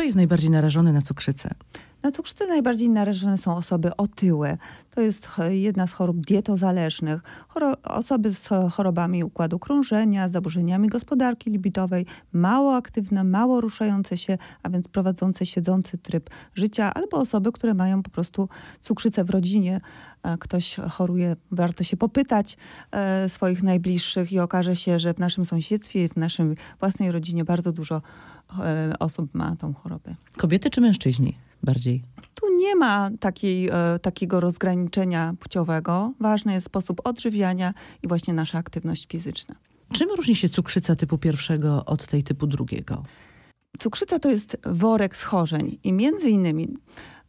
Kto jest najbardziej narażony na cukrzycę? Na cukrzycę najbardziej narażone są osoby otyłe. To jest jedna z chorób dietozależnych. Choro osoby z chorobami układu krążenia, z zaburzeniami gospodarki libidowej, mało aktywne, mało ruszające się, a więc prowadzące siedzący tryb życia, albo osoby, które mają po prostu cukrzycę w rodzinie. E, ktoś choruje, warto się popytać e, swoich najbliższych i okaże się, że w naszym sąsiedztwie, w naszej własnej rodzinie bardzo dużo e, osób ma tą chorobę. Kobiety czy mężczyźni? Bardziej? Tu nie ma takiej, e, takiego rozgraniczenia płciowego. Ważny jest sposób odżywiania i właśnie nasza aktywność fizyczna. Czym różni się cukrzyca typu pierwszego od tej typu drugiego? Cukrzyca to jest worek schorzeń i między innymi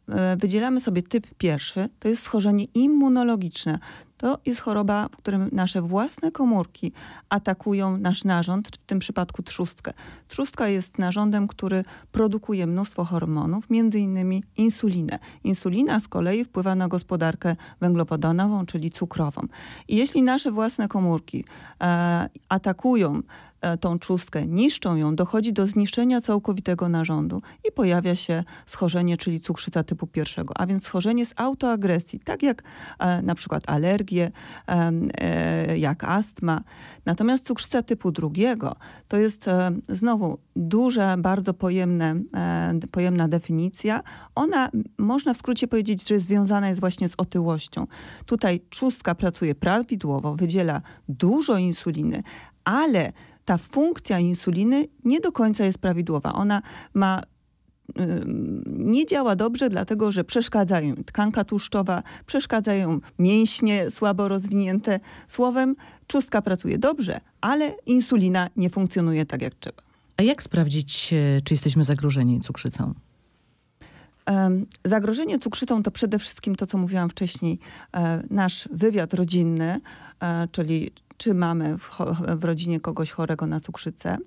e, wydzielamy sobie typ pierwszy, to jest schorzenie immunologiczne. To jest choroba, w którym nasze własne komórki atakują nasz narząd, w tym przypadku trzustkę. Trzustka jest narządem, który produkuje mnóstwo hormonów, między innymi insulinę. Insulina z kolei wpływa na gospodarkę węglowodanową, czyli cukrową. I jeśli nasze własne komórki e, atakują tą trzustkę, niszczą ją, dochodzi do zniszczenia całkowitego narządu i pojawia się schorzenie, czyli cukrzyca typu pierwszego, a więc schorzenie z autoagresji, tak jak e, na przykład alergie, e, jak astma. Natomiast cukrzyca typu drugiego to jest znowu duża, bardzo pojemne, pojemna definicja. Ona, można w skrócie powiedzieć, że związana jest właśnie z otyłością. Tutaj trzustka pracuje prawidłowo, wydziela dużo insuliny, ale ta funkcja insuliny nie do końca jest prawidłowa. Ona ma nie działa dobrze, dlatego że przeszkadzają tkanka tłuszczowa, przeszkadzają mięśnie słabo rozwinięte. Słowem, trzustka pracuje dobrze, ale insulina nie funkcjonuje tak jak trzeba. A jak sprawdzić, e, czy jesteśmy zagrożeni cukrzycą? Zagrożenie cukrzycą to przede wszystkim to, co mówiłam wcześniej, e, nasz wywiad rodzinny, e, czyli czy mamy w, w rodzinie kogoś chorego na cukrzycę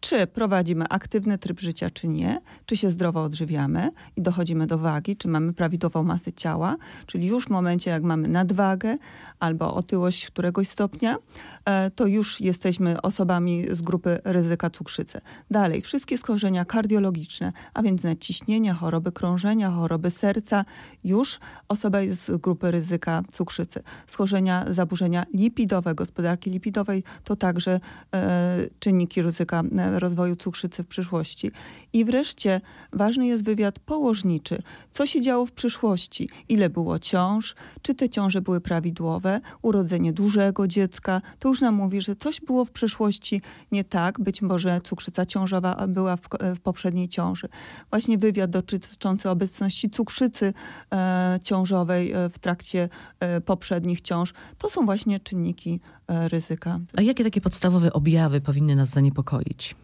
czy prowadzimy aktywny tryb życia, czy nie, czy się zdrowo odżywiamy i dochodzimy do wagi, czy mamy prawidłową masę ciała, czyli już w momencie, jak mamy nadwagę albo otyłość któregoś stopnia, e, to już jesteśmy osobami z grupy ryzyka cukrzycy. Dalej, wszystkie schorzenia kardiologiczne, a więc nadciśnienie, choroby krążenia, choroby serca, już osoba jest z grupy ryzyka cukrzycy. Schorzenia, zaburzenia lipidowe, gospodarki lipidowej, to także e, czynniki ryzyka e, rozwoju cukrzycy w przyszłości. I wreszcie ważny jest wywiad położniczy. Co się działo w przyszłości? Ile było ciąż? Czy te ciąże były prawidłowe? Urodzenie dużego dziecka? To już nam mówi, że coś było w przeszłości nie tak. Być może cukrzyca ciążowa była w, w poprzedniej ciąży. Właśnie wywiad dotyczący obecności cukrzycy e, ciążowej e, w trakcie e, poprzednich ciąż. To są właśnie czynniki ryzyka. A jakie takie podstawowe objawy powinny nas zaniepokoić?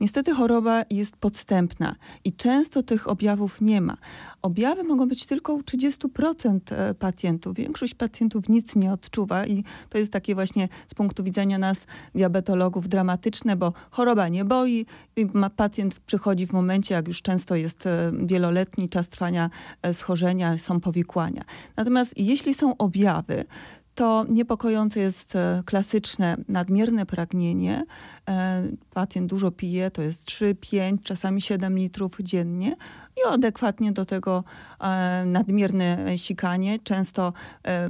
Niestety choroba jest podstępna i często tych objawów nie ma. Objawy mogą być tylko u 30% e, pacjentów. Większość pacjentów nic nie odczuwa i to jest takie właśnie z punktu widzenia nas, diabetologów, dramatyczne, bo choroba nie boi. Pacjent przychodzi w momencie, jak już często jest e, wieloletni czas trwania e, schorzenia, są powikłania. Natomiast jeśli są objawy, to niepokojące jest e, klasyczne nadmierne pragnienie. E, pacjent dużo pije, to jest 3, 5, czasami 7 litrów dziennie i adekwatnie do tego e, nadmierne sikanie. Często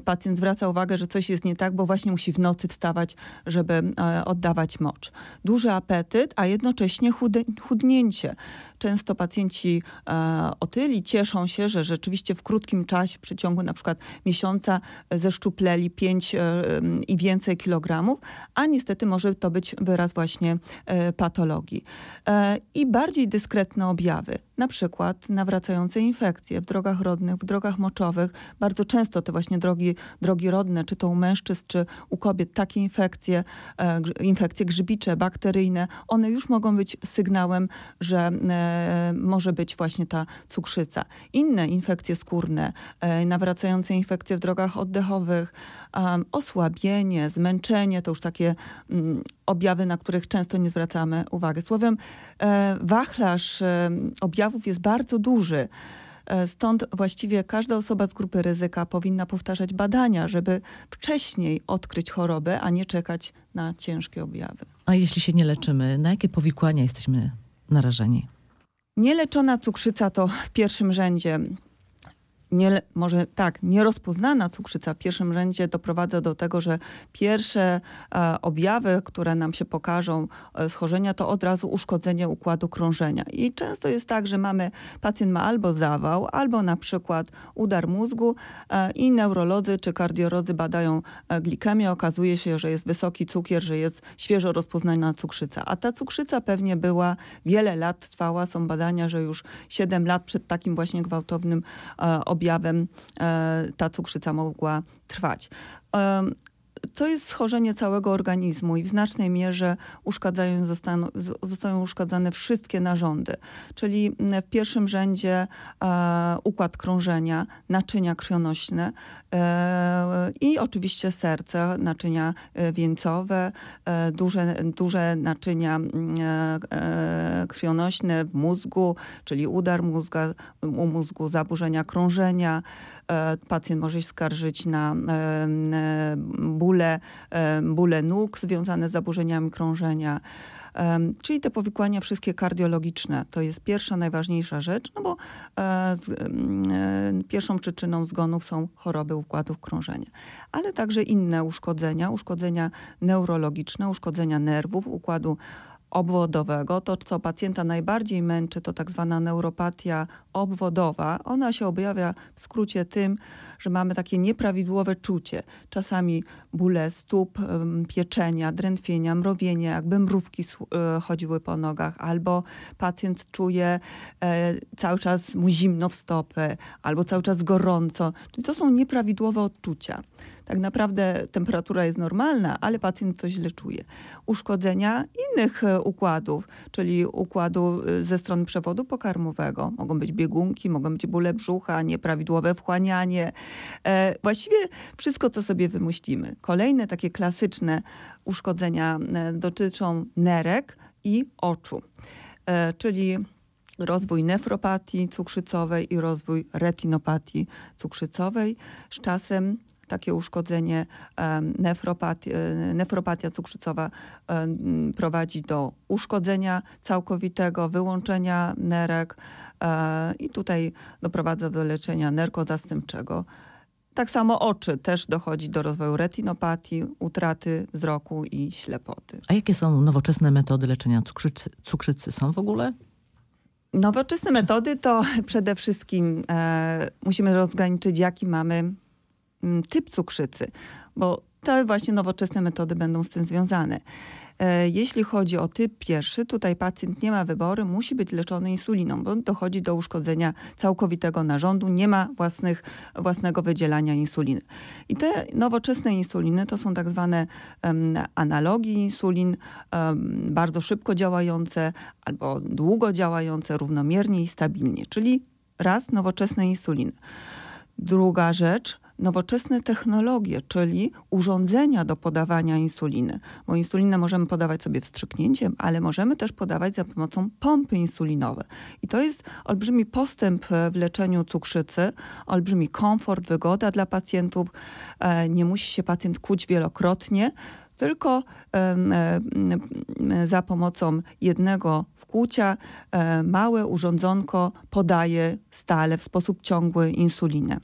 pacjent zwraca uwagę, że coś jest nie tak, bo właśnie musi w nocy wstawać, żeby oddawać mocz. Duży apetyt, a jednocześnie chudnięcie. Często pacjenci otyli cieszą się, że rzeczywiście w krótkim czasie, w przeciągu na przykład miesiąca zeszczupleli 5 e, i więcej kilogramów, a niestety może to być wyraz właśnie e, patologii. E, I bardziej dyskretne objawy, na przykład nawracające infekcje w drogach rodnych, w drogach moczowych. Bardzo często te właśnie drogi, drogi rodne, czy to u mężczyzn, czy u kobiet, takie infekcje, infekcje grzybicze, bakteryjne, one już mogą być sygnałem, że może być właśnie ta cukrzyca. Inne infekcje skórne, nawracające infekcje w drogach oddechowych, osłabienie, zmęczenie, to już takie um, objawy, na których często nie zwracamy uwagi. Słowem, e, wachlarz e, objawów jest bardzo duży. E, stąd właściwie każda osoba z grupy ryzyka powinna powtarzać badania, żeby wcześniej odkryć chorobę, a nie czekać na ciężkie objawy. A jeśli się nie leczymy, na jakie powikłania jesteśmy narażeni? Nieleczona cukrzyca to w pierwszym rzędzie nie, może tak, nierozpoznana cukrzyca w pierwszym rzędzie doprowadza do tego, że pierwsze e, objawy, które nam się pokażą e, schorzenia, to od razu uszkodzenie układu krążenia. I często jest tak, że mamy, pacjent ma albo zawał, albo na przykład udar mózgu e, i neurolodzy czy kardiolodzy badają e, glikemię. Okazuje się, że jest wysoki cukier, że jest świeżo rozpoznana cukrzyca. A ta cukrzyca pewnie była, wiele lat trwała. Są badania, że już 7 lat przed takim właśnie gwałtownym e, objawem e, ta cukrzyca mogła trwać. To jest schorzenie całego organizmu i w znacznej mierze uszkadzają, zostaną, zostają uszkadzane wszystkie narządy, czyli w pierwszym rzędzie e, układ krążenia, naczynia krwionośne e, i oczywiście serce, naczynia e, wieńcowe, e, duże, duże naczynia e, krwionośne w mózgu, czyli udar mózga, u mózgu, zaburzenia krążenia. E, pacjent może się skarżyć na ból bóle, bóle nóg związane z zaburzeniami krążenia. Czyli te powikłania wszystkie kardiologiczne. To jest pierwsza, najważniejsza rzecz, no bo e, pierwszą przyczyną zgonów są choroby układów krążenia. Ale także inne uszkodzenia, uszkodzenia neurologiczne, uszkodzenia nerwów, układu obwodowego. To, co pacjenta najbardziej męczy, to tak zwana neuropatia obwodowa. Ona się objawia w skrócie tym, że mamy takie nieprawidłowe czucie. Czasami bóle stóp, pieczenia, drętwienia, mrowienie, jakby mrówki e, chodziły po nogach, albo pacjent czuje e, cały czas mu zimno w stopę, albo cały czas gorąco. Czyli to są nieprawidłowe odczucia tak naprawdę temperatura jest normalna, ale pacjent to źle czuje. Uszkodzenia innych e, układów, czyli układu e, ze strony przewodu pokarmowego. Mogą być biegunki, mogą być bóle brzucha, nieprawidłowe wchłanianie. E, właściwie wszystko, co sobie wymyślimy. Kolejne takie klasyczne uszkodzenia dotyczą nerek i oczu, czyli rozwój nefropatii cukrzycowej i rozwój retinopatii cukrzycowej. Z czasem takie uszkodzenie, nefropatia, nefropatia cukrzycowa prowadzi do uszkodzenia całkowitego, wyłączenia nerek e, i tutaj doprowadza do leczenia nerkozastępczego. Tak samo oczy też dochodzi do rozwoju retinopatii, utraty wzroku i ślepoty. A jakie są nowoczesne metody leczenia cukrzycy? Cukrzycy są w ogóle? Nowoczesne metody to przede wszystkim e, musimy rozgraniczyć, jaki mamy typ cukrzycy, bo te właśnie nowoczesne metody będą z tym związane. E, jeśli chodzi o typ pierwszy, tutaj pacjent nie ma wyboru, musi być leczony insuliną, bo dochodzi do uszkodzenia całkowitego narządu, nie ma własnych, własnego wydzielania insuliny. I te nowoczesne insuliny to są tak zwane analogi insulin, bardzo szybko działające albo długo działające, równomiernie i stabilnie, czyli raz nowoczesne insuliny. Druga rzecz, nowoczesne technologie, czyli urządzenia do podawania insuliny. Bo insulinę możemy podawać sobie wstrzyknięciem, ale możemy też podawać za pomocą pompy insulinowej. I to jest olbrzymi postęp w leczeniu cukrzycy, olbrzymi komfort, wygoda dla pacjentów. E, nie musi się pacjent kuć wielokrotnie, tylko za pomocą jednego wkłucia e, małe urządzonko podaje stale w sposób ciągły insulinę.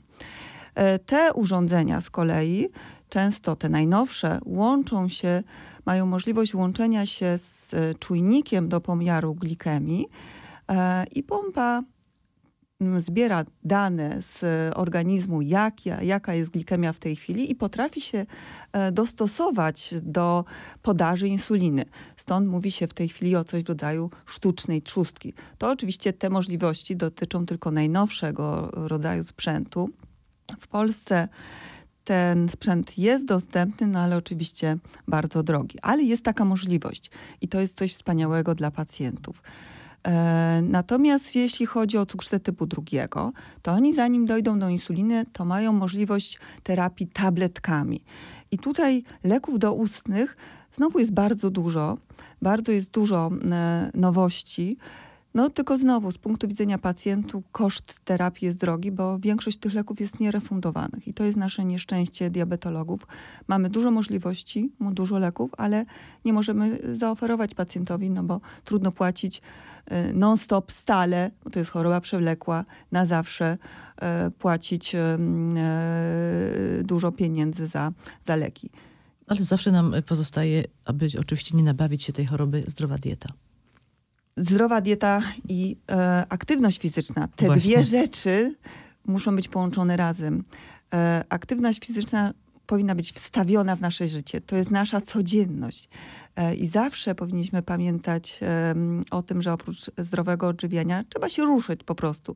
E, te urządzenia z kolei, często te najnowsze, łączą się, mają możliwość łączenia się z e, czujnikiem do pomiaru glikemii e, i pompa zbiera dane z organizmu, jak, jaka jest glikemia w tej chwili i potrafi się dostosować do podaży insuliny. Stąd mówi się w tej chwili o coś w rodzaju sztucznej trzustki. To oczywiście te możliwości dotyczą tylko najnowszego rodzaju sprzętu, w Polsce ten sprzęt jest dostępny, no ale oczywiście bardzo drogi. Ale jest taka możliwość i to jest coś wspaniałego dla pacjentów. E, natomiast jeśli chodzi o cukrzycę typu drugiego, to oni zanim dojdą do insuliny, to mają możliwość terapii tabletkami. I tutaj leków doustnych znowu jest bardzo dużo, bardzo jest dużo e, nowości. No tylko znowu, z punktu widzenia pacjentu, koszt terapii jest drogi, bo większość tych leków jest nierefundowanych. I to jest nasze nieszczęście diabetologów. Mamy dużo możliwości, dużo leków, ale nie możemy zaoferować pacjentowi, no bo trudno płacić y, non-stop, stale, bo to jest choroba przewlekła, na zawsze y, płacić y, dużo pieniędzy za, za leki. Ale zawsze nam pozostaje, aby oczywiście nie nabawić się tej choroby, zdrowa dieta. Zdrowa dieta i e, aktywność fizyczna. Te Właśnie. dwie rzeczy muszą być połączone razem. E, aktywność fizyczna powinna być wstawiona w nasze życie. To jest nasza codzienność. E, I zawsze powinniśmy pamiętać o tym, że oprócz zdrowego odżywiania trzeba się ruszyć po prostu.